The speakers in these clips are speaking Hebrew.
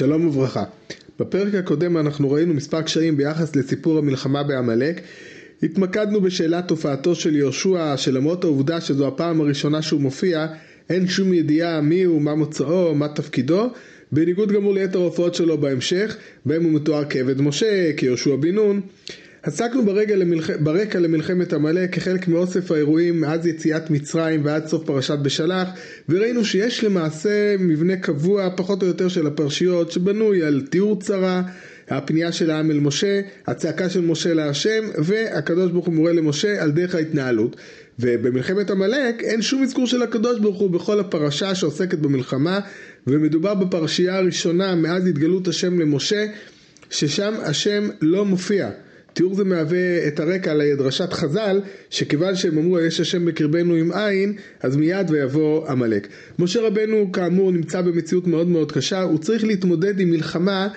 שלום וברכה. בפרק הקודם אנחנו ראינו מספר קשיים ביחס לסיפור המלחמה בעמלק. התמקדנו בשאלת הופעתו של יהושע, שלמרות העובדה שזו הפעם הראשונה שהוא מופיע, אין שום ידיעה מי הוא, מה מוצאו, מה תפקידו, בניגוד גמור ליתר ההופעות שלו בהמשך, בהם הוא מתואר כעבד משה, כיהושע בן נון. עסקנו ברקע, למלח... ברקע למלחמת עמלק כחלק מאוסף האירועים מאז יציאת מצרים ועד סוף פרשת בשלח וראינו שיש למעשה מבנה קבוע פחות או יותר של הפרשיות שבנוי על תיאור צרה, הפנייה של העם אל משה, הצעקה של משה להשם והקדוש ברוך הוא מורה למשה על דרך ההתנהלות. ובמלחמת עמלק אין שום אזכור של הקדוש ברוך הוא בכל הפרשה שעוסקת במלחמה ומדובר בפרשייה הראשונה מאז התגלות השם למשה ששם השם לא מופיע תיאור זה מהווה את הרקע לדרשת חז"ל, שכיוון שהם אמרו יש השם בקרבנו עם עין, אז מיד ויבוא עמלק. משה רבנו כאמור נמצא במציאות מאוד מאוד קשה, הוא צריך להתמודד עם מלחמה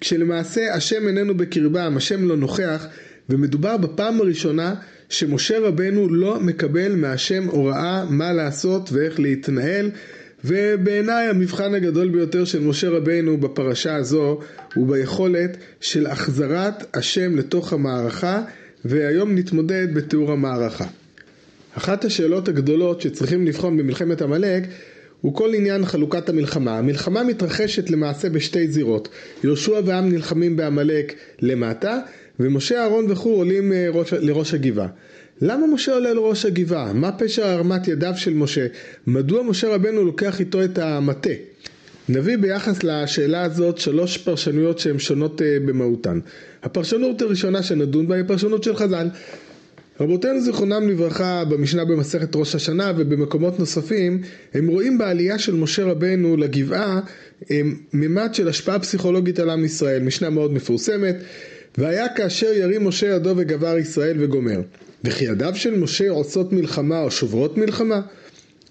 כשלמעשה השם איננו בקרבם, השם לא נוכח, ומדובר בפעם הראשונה שמשה רבנו לא מקבל מהשם הוראה מה לעשות ואיך להתנהל ובעיניי המבחן הגדול ביותר של משה רבינו בפרשה הזו הוא ביכולת של החזרת השם לתוך המערכה והיום נתמודד בתיאור המערכה. אחת השאלות הגדולות שצריכים לבחון במלחמת עמלק הוא כל עניין חלוקת המלחמה. המלחמה מתרחשת למעשה בשתי זירות. יהושע ועם נלחמים בעמלק למטה ומשה אהרון וכו' עולים אה, לראש הגבעה. למה משה עולה לראש הגבעה? מה פשר הרמת ידיו של משה? מדוע משה רבנו לוקח איתו את המטה? נביא ביחס לשאלה הזאת שלוש פרשנויות שהן שונות אה, במהותן. הפרשנות הראשונה שנדון בה היא פרשנות של חז"ל. רבותינו זיכרונם לברכה במשנה במסכת ראש השנה ובמקומות נוספים הם רואים בעלייה של משה רבנו לגבעה ממד של השפעה פסיכולוגית על עם ישראל, משנה מאוד מפורסמת והיה כאשר ירים משה ידו וגבר ישראל וגומר וכי ידיו של משה עושות מלחמה או שוברות מלחמה?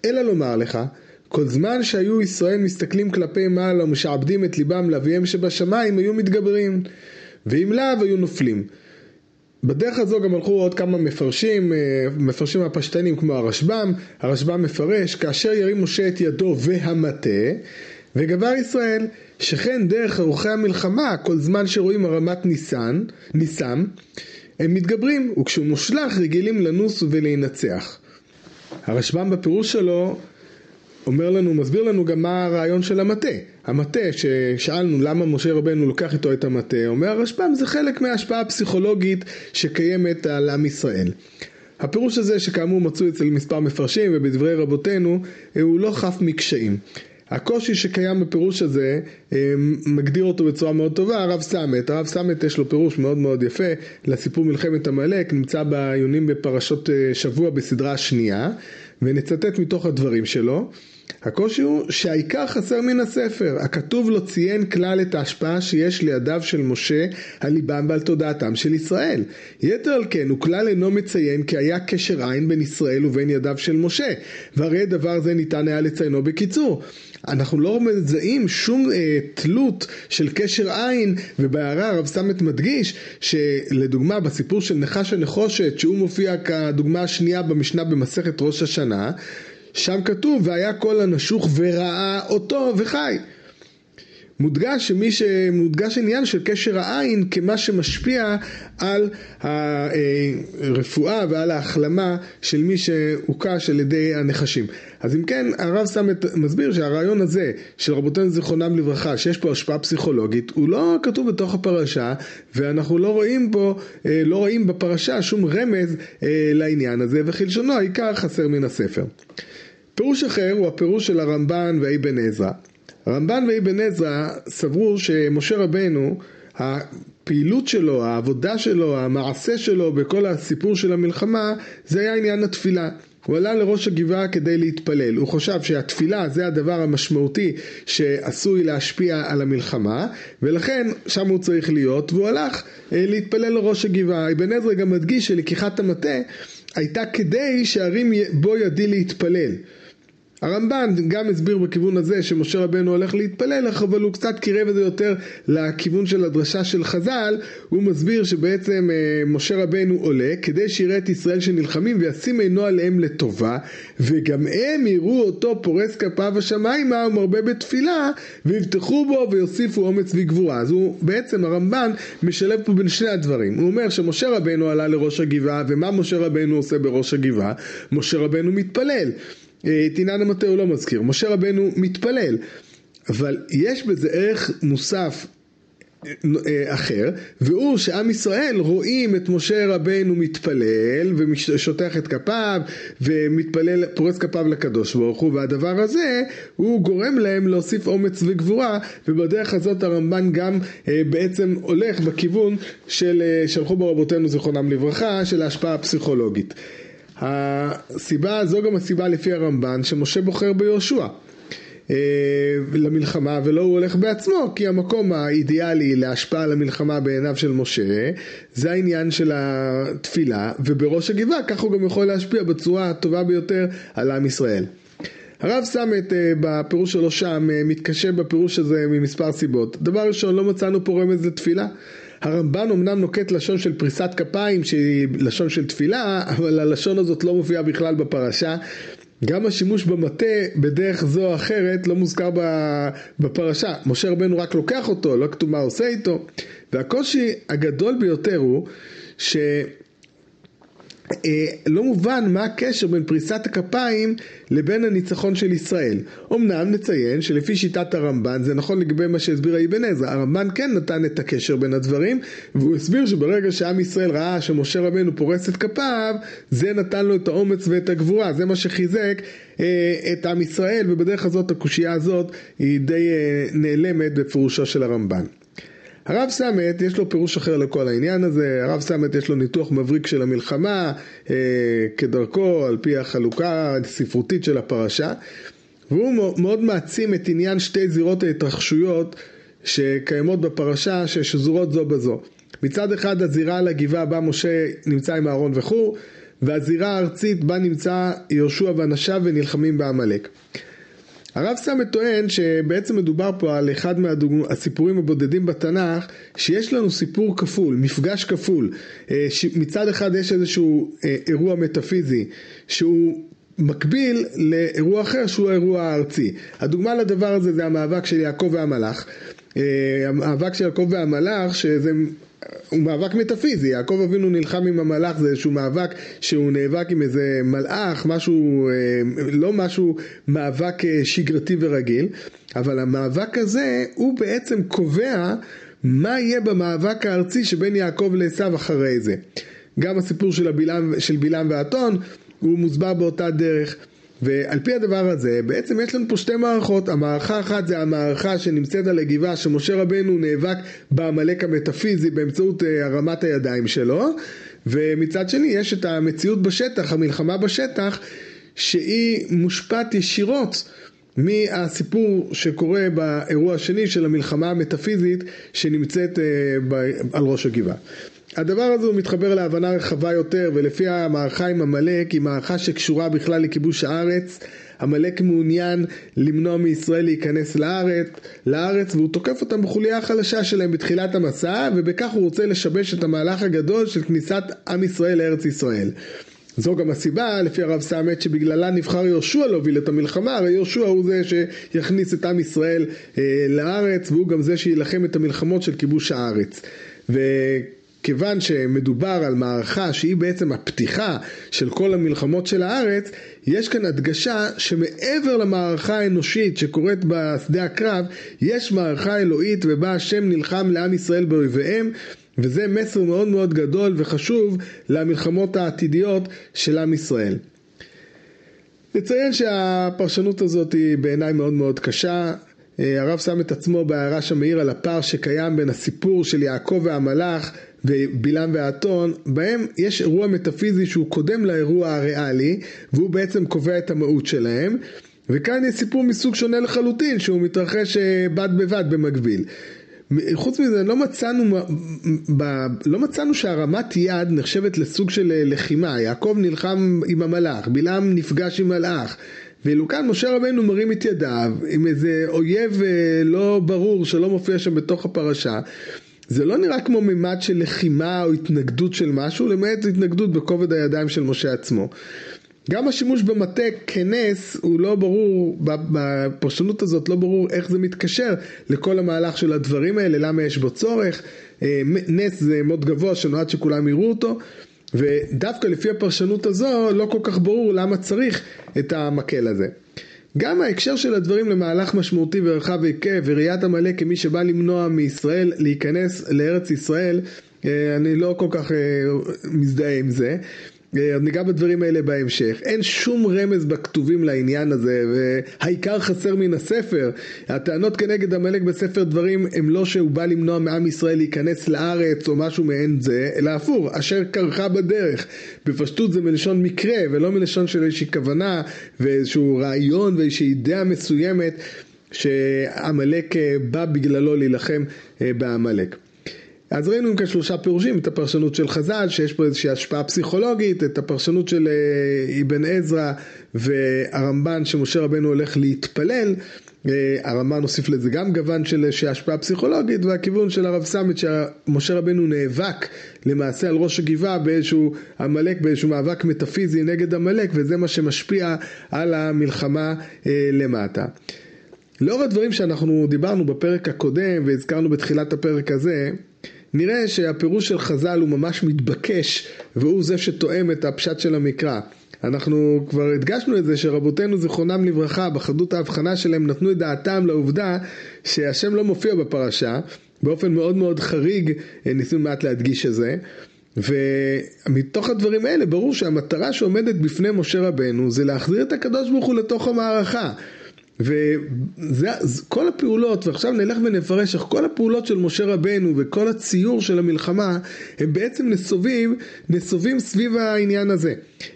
אלא לומר לך, כל זמן שהיו ישראל מסתכלים כלפי מעלה ומשעבדים את ליבם לאביהם שבשמיים היו מתגברים, ואם לאו היו נופלים. בדרך הזו גם הלכו עוד כמה מפרשים, אה, מפרשים הפשטנים כמו הרשב"ם, הרשב"ם מפרש כאשר ירים משה את ידו והמטה וגבר ישראל שכן דרך ארוחי המלחמה כל זמן שרואים הרמת ניסן, ניסם הם מתגברים, וכשהוא מושלך רגילים לנוס ולהינצח. הרשב"ם בפירוש שלו אומר לנו, מסביר לנו גם מה הרעיון של המטה. המטה, ששאלנו למה משה רבנו לוקח איתו את המטה, אומר הרשב"ם זה חלק מההשפעה הפסיכולוגית שקיימת על עם ישראל. הפירוש הזה שכאמור מצוי אצל מספר מפרשים ובדברי רבותינו הוא לא חף מקשיים. הקושי שקיים בפירוש הזה אה, מגדיר אותו בצורה מאוד טובה הרב סמט, הרב סמט יש לו פירוש מאוד מאוד יפה לסיפור מלחמת עמלק, נמצא בעיונים בפרשות אה, שבוע בסדרה השנייה ונצטט מתוך הדברים שלו הקושי הוא שהעיקר חסר מן הספר. הכתוב לא ציין כלל את ההשפעה שיש לידיו של משה על ליבם ועל תודעתם של ישראל. יתר על כן, הוא כלל אינו מציין כי היה קשר עין בין ישראל ובין ידיו של משה, והרי דבר זה ניתן היה לציינו בקיצור. אנחנו לא מזהים שום אה, תלות של קשר עין ובהערה הרב סמט מדגיש שלדוגמה בסיפור של נחש הנחושת שהוא מופיע כדוגמה השנייה במשנה במסכת ראש השנה שם כתוב והיה כל הנשוך וראה אותו וחי. מודגש שמי שמודגש עניין של קשר העין כמה שמשפיע על הרפואה ועל ההחלמה של מי שהוקש על ידי הנחשים. אז אם כן הרב סמט מסביר שהרעיון הזה של רבותינו זיכרונם לברכה שיש פה השפעה פסיכולוגית הוא לא כתוב בתוך הפרשה ואנחנו לא רואים פה, לא רואים בפרשה שום רמז לעניין הזה וכלשונו העיקר חסר מן הספר. פירוש אחר הוא הפירוש של הרמב"ן ואבן עזרא. הרמב"ן ואבן עזרא סברו שמשה רבנו הפעילות שלו, העבודה שלו, המעשה שלו בכל הסיפור של המלחמה זה היה עניין התפילה. הוא עלה לראש הגבעה כדי להתפלל, הוא חשב שהתפילה זה הדבר המשמעותי שעשוי להשפיע על המלחמה ולכן שם הוא צריך להיות והוא הלך אה, להתפלל לראש הגבעה. אבן עזרא גם מדגיש שלקיחת המטה הייתה כדי שהרים בו ידי להתפלל הרמב"ן גם הסביר בכיוון הזה שמשה רבנו הולך להתפלל, אבל הוא קצת קירב את זה יותר לכיוון של הדרשה של חז"ל, הוא מסביר שבעצם אה, משה רבנו עולה כדי שיראה את ישראל שנלחמים וישים עינו עליהם לטובה, וגם הם יראו אותו פורס כפיו השמיימה ומרבה בתפילה, ויבטחו בו ויוסיפו אומץ וגבורה. אז הוא בעצם הרמב"ן משלב פה בין שני הדברים. הוא אומר שמשה רבנו עלה לראש הגבעה, ומה משה רבנו עושה בראש הגבעה? משה רבנו מתפלל. את עניין המטה הוא לא מזכיר, משה רבנו מתפלל, אבל יש בזה ערך מוסף אה, אחר, והוא שעם ישראל רואים את משה רבנו מתפלל ושוטח את כפיו ומתפלל, פורס כפיו לקדוש ברוך הוא והדבר הזה הוא גורם להם להוסיף אומץ וגבורה ובדרך הזאת הרמב"ן גם אה, בעצם הולך בכיוון של אה, שלחו בו רבותינו זיכרונם לברכה של ההשפעה הפסיכולוגית. הסיבה, זו גם הסיבה לפי הרמב"ן שמשה בוחר ביהושע אה, למלחמה ולא הוא הולך בעצמו כי המקום האידיאלי להשפעה על המלחמה בעיניו של משה זה העניין של התפילה ובראש הגבעה כך הוא גם יכול להשפיע בצורה הטובה ביותר על עם ישראל. הרב סמט אה, בפירוש שלו שם אה, מתקשה בפירוש הזה ממספר סיבות. דבר ראשון לא מצאנו פה רמז לתפילה הרמב"ן אמנם נוקט לשון של פריסת כפיים שהיא לשון של תפילה, אבל הלשון הזאת לא מופיעה בכלל בפרשה. גם השימוש במטה בדרך זו או אחרת לא מוזכר בפרשה. משה רבנו רק לוקח אותו, לא כתוב מה עושה איתו. והקושי הגדול ביותר הוא ש... אה, לא מובן מה הקשר בין פריסת הכפיים לבין הניצחון של ישראל. אמנם נציין שלפי שיטת הרמב"ן זה נכון לגבי מה שהסביר אבן עזרא, הרמב"ן כן נתן את הקשר בין הדברים והוא הסביר שברגע שעם ישראל ראה שמשה רבנו פורס את כפיו זה נתן לו את האומץ ואת הגבורה, זה מה שחיזק אה, את עם ישראל ובדרך הזאת הקושייה הזאת היא די אה, נעלמת בפירושו של הרמב"ן. הרב סמט יש לו פירוש אחר לכל העניין הזה, הרב סמט יש לו ניתוח מבריק של המלחמה אה, כדרכו על פי החלוקה הספרותית של הפרשה והוא מאוד מעצים את עניין שתי זירות ההתרחשויות שקיימות בפרשה ששזורות זו בזו. מצד אחד הזירה על הגבעה בה משה נמצא עם אהרון וחור והזירה הארצית בה נמצא יהושע ואנשיו ונלחמים בעמלק. הרב סמט טוען שבעצם מדובר פה על אחד מהסיפורים הבודדים בתנ"ך שיש לנו סיפור כפול, מפגש כפול. אה, מצד אחד יש איזשהו אה, אירוע מטאפיזי שהוא מקביל לאירוע אחר שהוא האירוע הארצי. הדוגמה לדבר הזה זה המאבק של יעקב והמלאך. אה, המאבק של יעקב והמלאך שזה הוא מאבק מטאפיזי, יעקב אבינו נלחם עם המלאך, זה איזשהו מאבק שהוא נאבק עם איזה מלאך, משהו, אה, לא משהו, מאבק אה, שגרתי ורגיל, אבל המאבק הזה הוא בעצם קובע מה יהיה במאבק הארצי שבין יעקב לעשו אחרי זה. גם הסיפור של, הבילם, של בלעם ואתון הוא מוסבר באותה דרך. ועל פי הדבר הזה בעצם יש לנו פה שתי מערכות. המערכה אחת זה המערכה שנמצאת על הגבעה שמשה רבנו נאבק בעמלק המטאפיזי באמצעות אה, הרמת הידיים שלו. ומצד שני יש את המציאות בשטח המלחמה בשטח שהיא מושפעת ישירות מהסיפור שקורה באירוע השני של המלחמה המטאפיזית שנמצאת אה, על ראש הגבעה הדבר הזה הוא מתחבר להבנה רחבה יותר ולפי המערכה עם עמלק היא מערכה שקשורה בכלל לכיבוש הארץ עמלק מעוניין למנוע מישראל להיכנס לארץ, לארץ והוא תוקף אותם בחוליה החלשה שלהם בתחילת המסע ובכך הוא רוצה לשבש את המהלך הגדול של כניסת עם ישראל לארץ ישראל. זו גם הסיבה לפי הרב סאמת שבגללה נבחר יהושע להוביל את המלחמה הרי יהושע הוא זה שיכניס את עם ישראל אה, לארץ והוא גם זה שיילחם את המלחמות של כיבוש הארץ. ו... כיוון שמדובר על מערכה שהיא בעצם הפתיחה של כל המלחמות של הארץ, יש כאן הדגשה שמעבר למערכה האנושית שקורית בשדה הקרב, יש מערכה אלוהית ובה השם נלחם לעם ישראל באויביהם וזה מסר מאוד מאוד גדול וחשוב למלחמות העתידיות של עם ישראל. נציין שהפרשנות הזאת היא בעיניי מאוד מאוד קשה. אה, הרב שם את עצמו בהערה שמעיר על הפער שקיים בין הסיפור של יעקב והמלאך ובלעם והאתון, בהם יש אירוע מטאפיזי שהוא קודם לאירוע הריאלי, והוא בעצם קובע את המהות שלהם. וכאן יש סיפור מסוג שונה לחלוטין, שהוא מתרחש אה, בד בבד במקביל. חוץ מזה לא מצאנו, לא מצאנו שהרמת יד נחשבת לסוג של אה, לחימה, יעקב נלחם עם המלאך, בלעם נפגש עם מלאך ואילו כאן משה רבנו מרים את ידיו עם איזה אויב אה, לא ברור שלא מופיע שם בתוך הפרשה. זה לא נראה כמו מימד של לחימה או התנגדות של משהו, למעט התנגדות בכובד הידיים של משה עצמו. גם השימוש במטה כנס הוא לא ברור, בפרשנות הזאת לא ברור איך זה מתקשר לכל המהלך של הדברים האלה, למה יש בו צורך. אה, נס זה מוד גבוה שנועד שכולם יראו אותו, ודווקא לפי הפרשנות הזו לא כל כך ברור למה צריך את המקל הזה. גם ההקשר של הדברים למהלך משמעותי ורחב היקף וראיית עמלק כמי שבא למנוע מישראל להיכנס לארץ ישראל, אה, אני לא כל כך אה, מזדהה עם זה. אה, ניגע בדברים האלה בהמשך. אין שום רמז בכתובים לעניין הזה, והעיקר חסר מן הספר. הטענות כנגד עמלק בספר דברים הם לא שהוא בא למנוע מעם ישראל להיכנס לארץ או משהו מעין זה, אלא הפוך, אשר קרחה בדרך. בפשטות זה מלשון מקרה, ולא מלשון של איזושהי כוונה ואיזשהו רעיון ואיזושהי אידאה מסוימת שעמלק אה, בא בגללו להילחם אה, בעמלק. אז ראינו כאן שלושה פירושים, את הפרשנות של חז"ל, שיש פה איזושהי השפעה פסיכולוגית, את הפרשנות של אה, אבן עזרא והרמב"ן שמשה רבנו הולך להתפלל, אה, הרמב"ן הוסיף לזה גם גוון של השפעה פסיכולוגית, והכיוון של הרב סמית שמשה רבנו נאבק למעשה על ראש הגבעה באיזשהו עמלק, באיזשהו מאבק מטאפיזי נגד עמלק, וזה מה שמשפיע על המלחמה אה, למטה. לאור הדברים שאנחנו דיברנו בפרק הקודם והזכרנו בתחילת הפרק הזה, נראה שהפירוש של חז"ל הוא ממש מתבקש והוא זה שתואם את הפשט של המקרא. אנחנו כבר הדגשנו את זה שרבותינו זיכרונם לברכה בחדות ההבחנה שלהם נתנו את דעתם לעובדה שהשם לא מופיע בפרשה באופן מאוד מאוד חריג ניסינו מעט להדגיש את זה ומתוך הדברים האלה ברור שהמטרה שעומדת בפני משה רבנו זה להחזיר את הקדוש ברוך הוא לתוך המערכה וכל הפעולות, ועכשיו נלך ונפרש איך כל הפעולות של משה רבנו וכל הציור של המלחמה הם בעצם נסובים, נסובים סביב העניין הזה.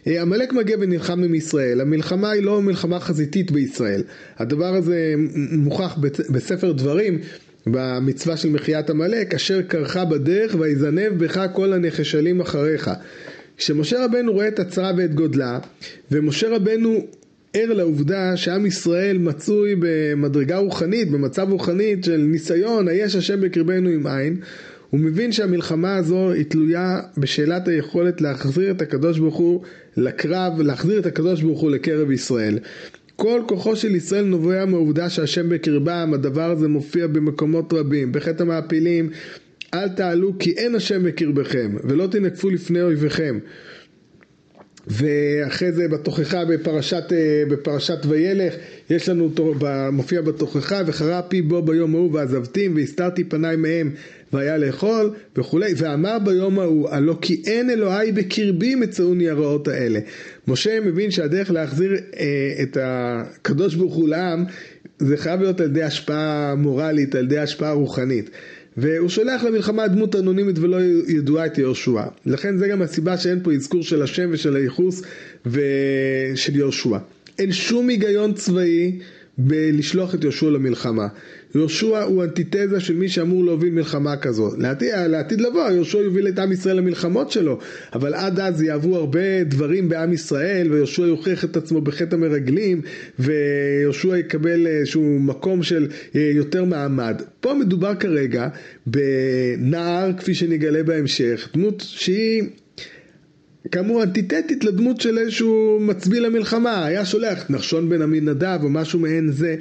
אה, עמלק מגיע ונלחם עם ישראל, המלחמה היא לא מלחמה חזיתית בישראל, הדבר הזה מוכח בספר דברים במצווה של מחיית עמלק, אשר קרחה בדרך ויזנב בך כל הנחשלים אחריך. כשמשה רבנו רואה את הצרה ואת גודלה, ומשה רבנו ער לעובדה שעם ישראל מצוי במדרגה רוחנית, במצב רוחנית של ניסיון, היש השם בקרבנו עם עין, הוא מבין שהמלחמה הזו היא תלויה בשאלת היכולת להחזיר את הקדוש ברוך הוא לקרב, להחזיר את הקדוש ברוך הוא לקרב ישראל. כל כוחו של ישראל נובע מהעובדה שהשם בקרבם, הדבר הזה מופיע במקומות רבים, בחטא המעפילים, אל תעלו כי אין השם בקרבכם, ולא תנקפו לפני אויביכם. ואחרי זה בתוכחה בפרשת, אה, בפרשת וילך יש לנו מופיע בתוכחה וחרה פי בו ביום ההוא ועזבתים והסתרתי פניי מהם והיה לאכול וכולי. ואמר ביום ההוא הלא כי אין אלוהי בקרבי מצאוני הרעות האלה משה מבין שהדרך להחזיר אה, את הקדוש ברוך הוא לעם זה חייב להיות על ידי השפעה מורלית על ידי השפעה רוחנית והוא שולח למלחמה דמות אנונימית ולא ידועה את יהושע. לכן זה גם הסיבה שאין פה אזכור של השם ושל הייחוס ושל יהושע. אין שום היגיון צבאי בלשלוח את יהושע למלחמה. יהושע הוא אנטיתזה של מי שאמור להוביל מלחמה כזו. לעתיד, לעתיד לבוא יהושע יוביל את עם ישראל למלחמות שלו, אבל עד אז יעברו הרבה דברים בעם ישראל ויהושע יוכיח את עצמו בחטא המרגלים ויהושע יקבל איזשהו מקום של אה, יותר מעמד. פה מדובר כרגע בנער כפי שנגלה בהמשך, דמות שהיא כאמור אנטיתטית לדמות של איזשהו מצביא למלחמה, היה שולח נחשון בן עמינדב או משהו מעין זה.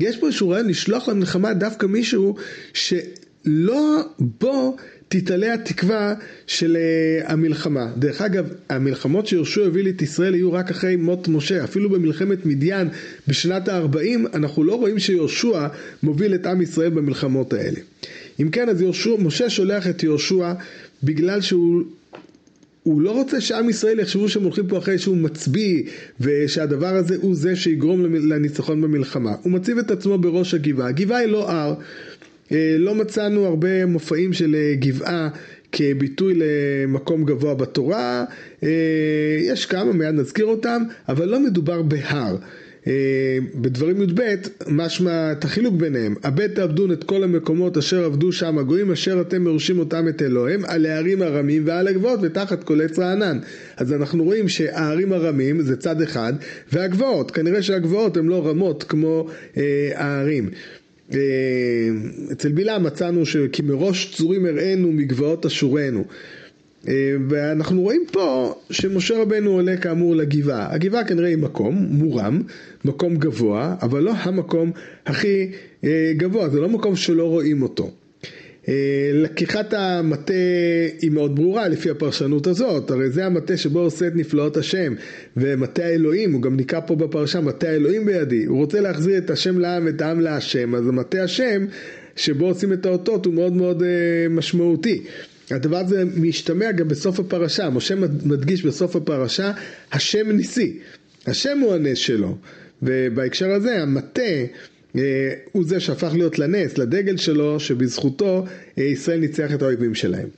יש פה איזשהו רעיון לשלוח למלחמה דווקא מישהו שלא בו תתעלה התקווה של uh, המלחמה. דרך אגב, המלחמות שיהושע הביא את ישראל יהיו רק אחרי מות משה. אפילו במלחמת מדיין בשנת ה-40 אנחנו לא רואים שיהושע מוביל את עם ישראל במלחמות האלה. אם כן, אז יהושע, משה שולח את יהושע בגלל שהוא הוא לא רוצה שעם ישראל יחשבו שהם הולכים פה אחרי שהוא מצביא ושהדבר הזה הוא זה שיגרום לניצחון במלחמה. הוא מציב את עצמו בראש הגבעה. הגבעה היא לא הר. אה, לא מצאנו הרבה מופעים של אה, גבעה כביטוי למקום גבוה בתורה. אה, יש כמה, מיד נזכיר אותם, אבל לא מדובר בהר. בדברים י"ב משמע את החילוק ביניהם. הבט תעבדון את כל המקומות אשר עבדו שם הגויים אשר אתם מרשים אותם את אלוהים על הערים הרמים ועל הגבעות ותחת כל עץ רענן. אז אנחנו רואים שהערים הרמים זה צד אחד והגבעות, כנראה שהגבעות הן לא רמות כמו אה, הערים. אה, אצל בלעם מצאנו שכי מראש צורים הראינו מגבעות אשורנו. אה, ואנחנו רואים פה שמשה רבנו עולה כאמור לגבעה. הגבעה כנראה היא מקום מורם, מקום גבוה, אבל לא המקום הכי אה, גבוה, זה לא מקום שלא רואים אותו. אה, לקיחת המטה היא מאוד ברורה לפי הפרשנות הזאת, הרי זה המטה שבו עושה את נפלאות השם, ומטה האלוהים, הוא גם נקרא פה בפרשה, מטה האלוהים בידי, הוא רוצה להחזיר את השם לעם ואת העם להשם, אז המטה השם שבו עושים את האותות הוא מאוד מאוד משמעותי. הדבר הזה משתמע גם בסוף הפרשה, משה מדגיש בסוף הפרשה, השם ניסי, השם הוא הנס שלו, ובהקשר הזה המטה אה, הוא זה שהפך להיות לנס, לדגל שלו, שבזכותו אה, ישראל ניצח את האויבים שלהם.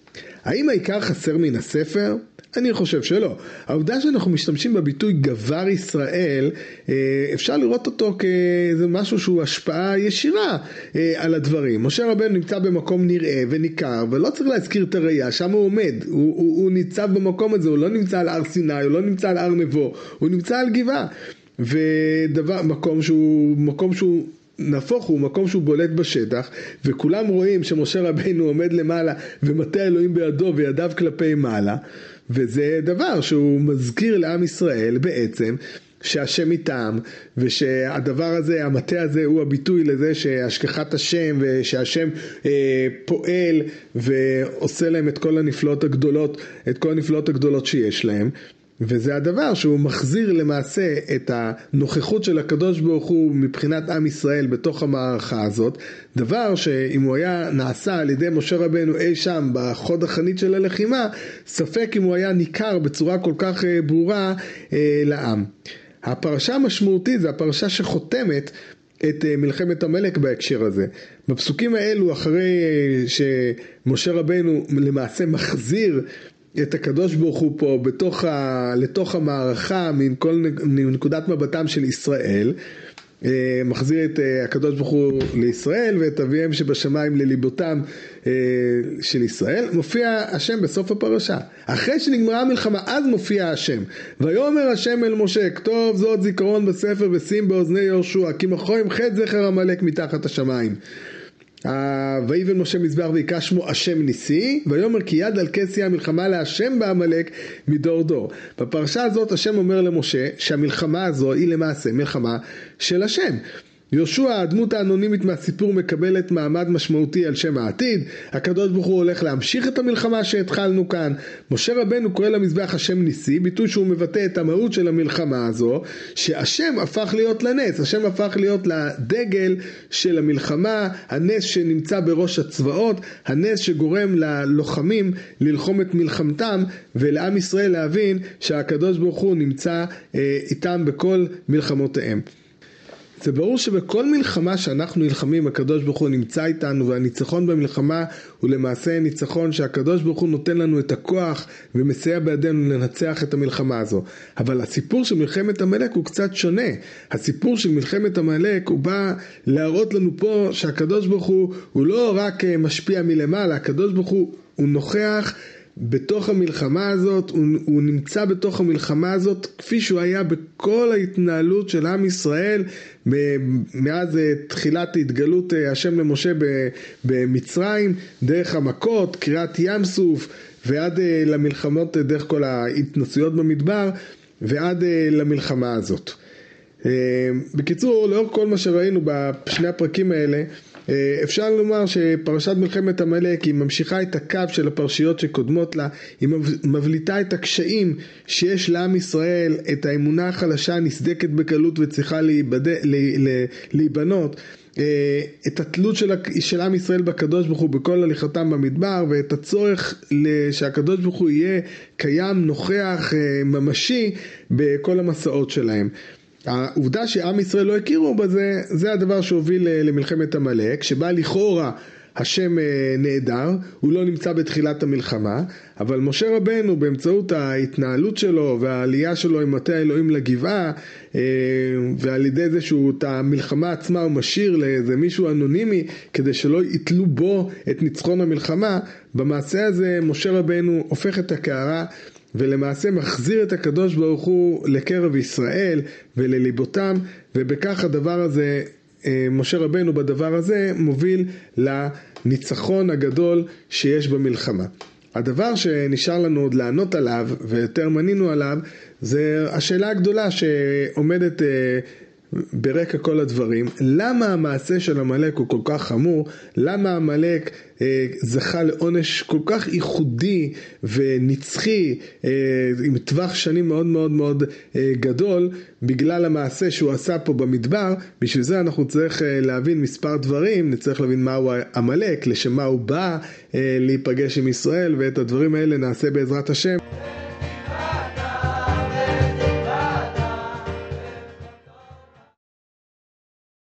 האם העיקר חסר מן הספר? אני חושב שלא. העובדה שאנחנו משתמשים בביטוי גבר ישראל, אה, אפשר לראות אותו כאיזה משהו שהוא השפעה ישירה אה, על הדברים. משה רבנו נמצא במקום נראה וניכר, ולא צריך להזכיר את הראייה, שם הוא עומד. הוא, הוא, הוא ניצב במקום הזה, הוא לא נמצא על הר סיני, הוא לא נמצא על הר נבו, הוא נמצא על גבעה. ודבר, מקום שהוא, מקום שהוא נהפוך הוא מקום שהוא בולט בשטח וכולם רואים שמשה רבינו עומד למעלה ומטה האלוהים בידו וידיו כלפי מעלה וזה דבר שהוא מזכיר לעם ישראל בעצם שהשם איתם ושהדבר הזה, המטה הזה הוא הביטוי לזה שהשגחת השם ושהשם אה, פועל ועושה להם את כל הנפלאות הגדולות, את כל הנפלאות הגדולות שיש להם וזה הדבר שהוא מחזיר למעשה את הנוכחות של הקדוש ברוך הוא מבחינת עם ישראל בתוך המערכה הזאת, דבר שאם הוא היה נעשה על ידי משה רבנו אי שם בחוד החנית של הלחימה, ספק אם הוא היה ניכר בצורה כל כך אה, ברורה אה, לעם. הפרשה המשמעותית זה הפרשה שחותמת את אה, מלחמת עמלק בהקשר הזה. בפסוקים האלו אחרי שמשה רבנו למעשה מחזיר את הקדוש ברוך הוא פה בתוך ה, לתוך המערכה מכל נקודת מבטם של ישראל אה, מחזיר את אה, הקדוש ברוך הוא לישראל ואת אביהם שבשמיים לליבותם אה, של ישראל. מופיע השם בסוף הפרשה. אחרי שנגמרה המלחמה אז מופיע השם. ויאמר השם אל משה כתוב זאת זיכרון בספר ושים באוזני יהושע כי מחו עם חטא זכר עמלק מתחת השמיים ויבן משה מזבח ויקרא שמו השם ניסי ויאמר כי יד על כס המלחמה להשם בעמלק מדור דור. בפרשה הזאת השם אומר למשה שהמלחמה הזו היא למעשה מלחמה של השם. יהושע, הדמות האנונימית מהסיפור מקבלת מעמד משמעותי על שם העתיד, הקדוש ברוך הוא הולך להמשיך את המלחמה שהתחלנו כאן, משה רבנו קורא למזבח השם ניסי, ביטוי שהוא מבטא את המהות של המלחמה הזו, שהשם הפך להיות לנס, השם הפך להיות לדגל של המלחמה, הנס שנמצא בראש הצבאות, הנס שגורם ללוחמים ללחום את מלחמתם ולעם ישראל להבין שהקדוש ברוך הוא נמצא אה, איתם בכל מלחמותיהם. זה ברור שבכל מלחמה שאנחנו נלחמים הקדוש ברוך הוא נמצא איתנו והניצחון במלחמה הוא למעשה ניצחון שהקדוש ברוך הוא נותן לנו את הכוח ומסייע בידינו לנצח את המלחמה הזו. אבל הסיפור של מלחמת עמלק הוא קצת שונה. הסיפור של מלחמת עמלק הוא בא להראות לנו פה שהקדוש ברוך הוא הוא לא רק אה, משפיע מלמעלה, הקדוש ברוך הוא הוא נוכח בתוך המלחמה הזאת, הוא, הוא נמצא בתוך המלחמה הזאת כפי שהוא היה בכל ההתנהלות של עם ישראל מאז אה, תחילת התגלות אה, השם למשה במצרים, דרך המכות, קריעת ים סוף ועד אה, למלחמות דרך כל ההתנסויות במדבר ועד למלחמה הזאת. בקיצור, לאור כל מה שראינו בשני הפרקים האלה אפשר לומר שפרשת מלחמת עמלק היא ממשיכה את הקו של הפרשיות שקודמות לה, היא מבליטה את הקשיים שיש לעם ישראל, את האמונה החלשה הנסדקת בקלות וצריכה להיבנות. אה, את התלות של, של עם ישראל בקדוש ברוך הוא בכל הליכתם במדבר ואת הצורך שהקדוש ברוך הוא יהיה קיים, נוכח, אה, ממשי בכל המסעות שלהם. העובדה שעם ישראל לא הכירו בזה, זה הדבר שהוביל למלחמת עמלק, שבה לכאורה השם נעדר, הוא לא נמצא בתחילת המלחמה, אבל משה רבנו באמצעות ההתנהלות שלו והעלייה שלו עם מטה האלוהים לגבעה ועל ידי זה שהוא את המלחמה עצמה הוא משאיר לאיזה מישהו אנונימי כדי שלא יתלו בו את ניצחון המלחמה, במעשה הזה משה רבנו הופך את הקערה ולמעשה מחזיר את הקדוש ברוך הוא לקרב ישראל ולליבותם ובכך הדבר הזה, אה, משה רבנו בדבר הזה מוביל לניצחון הגדול שיש במלחמה. הדבר שנשאר לנו עוד לענות עליו ויותר מנינו עליו זה השאלה הגדולה שעומדת אה, ברקע כל הדברים, למה המעשה של עמלק הוא כל כך חמור, למה עמלק אה, זכה לעונש כל כך ייחודי ונצחי אה, עם טווח שנים מאוד מאוד מאוד אה, גדול בגלל המעשה שהוא עשה פה במדבר, בשביל זה אנחנו צריך אה, להבין מספר דברים, נצטרך להבין מהו עמלק, לשם מה הוא בא אה, להיפגש עם ישראל ואת הדברים האלה נעשה בעזרת השם.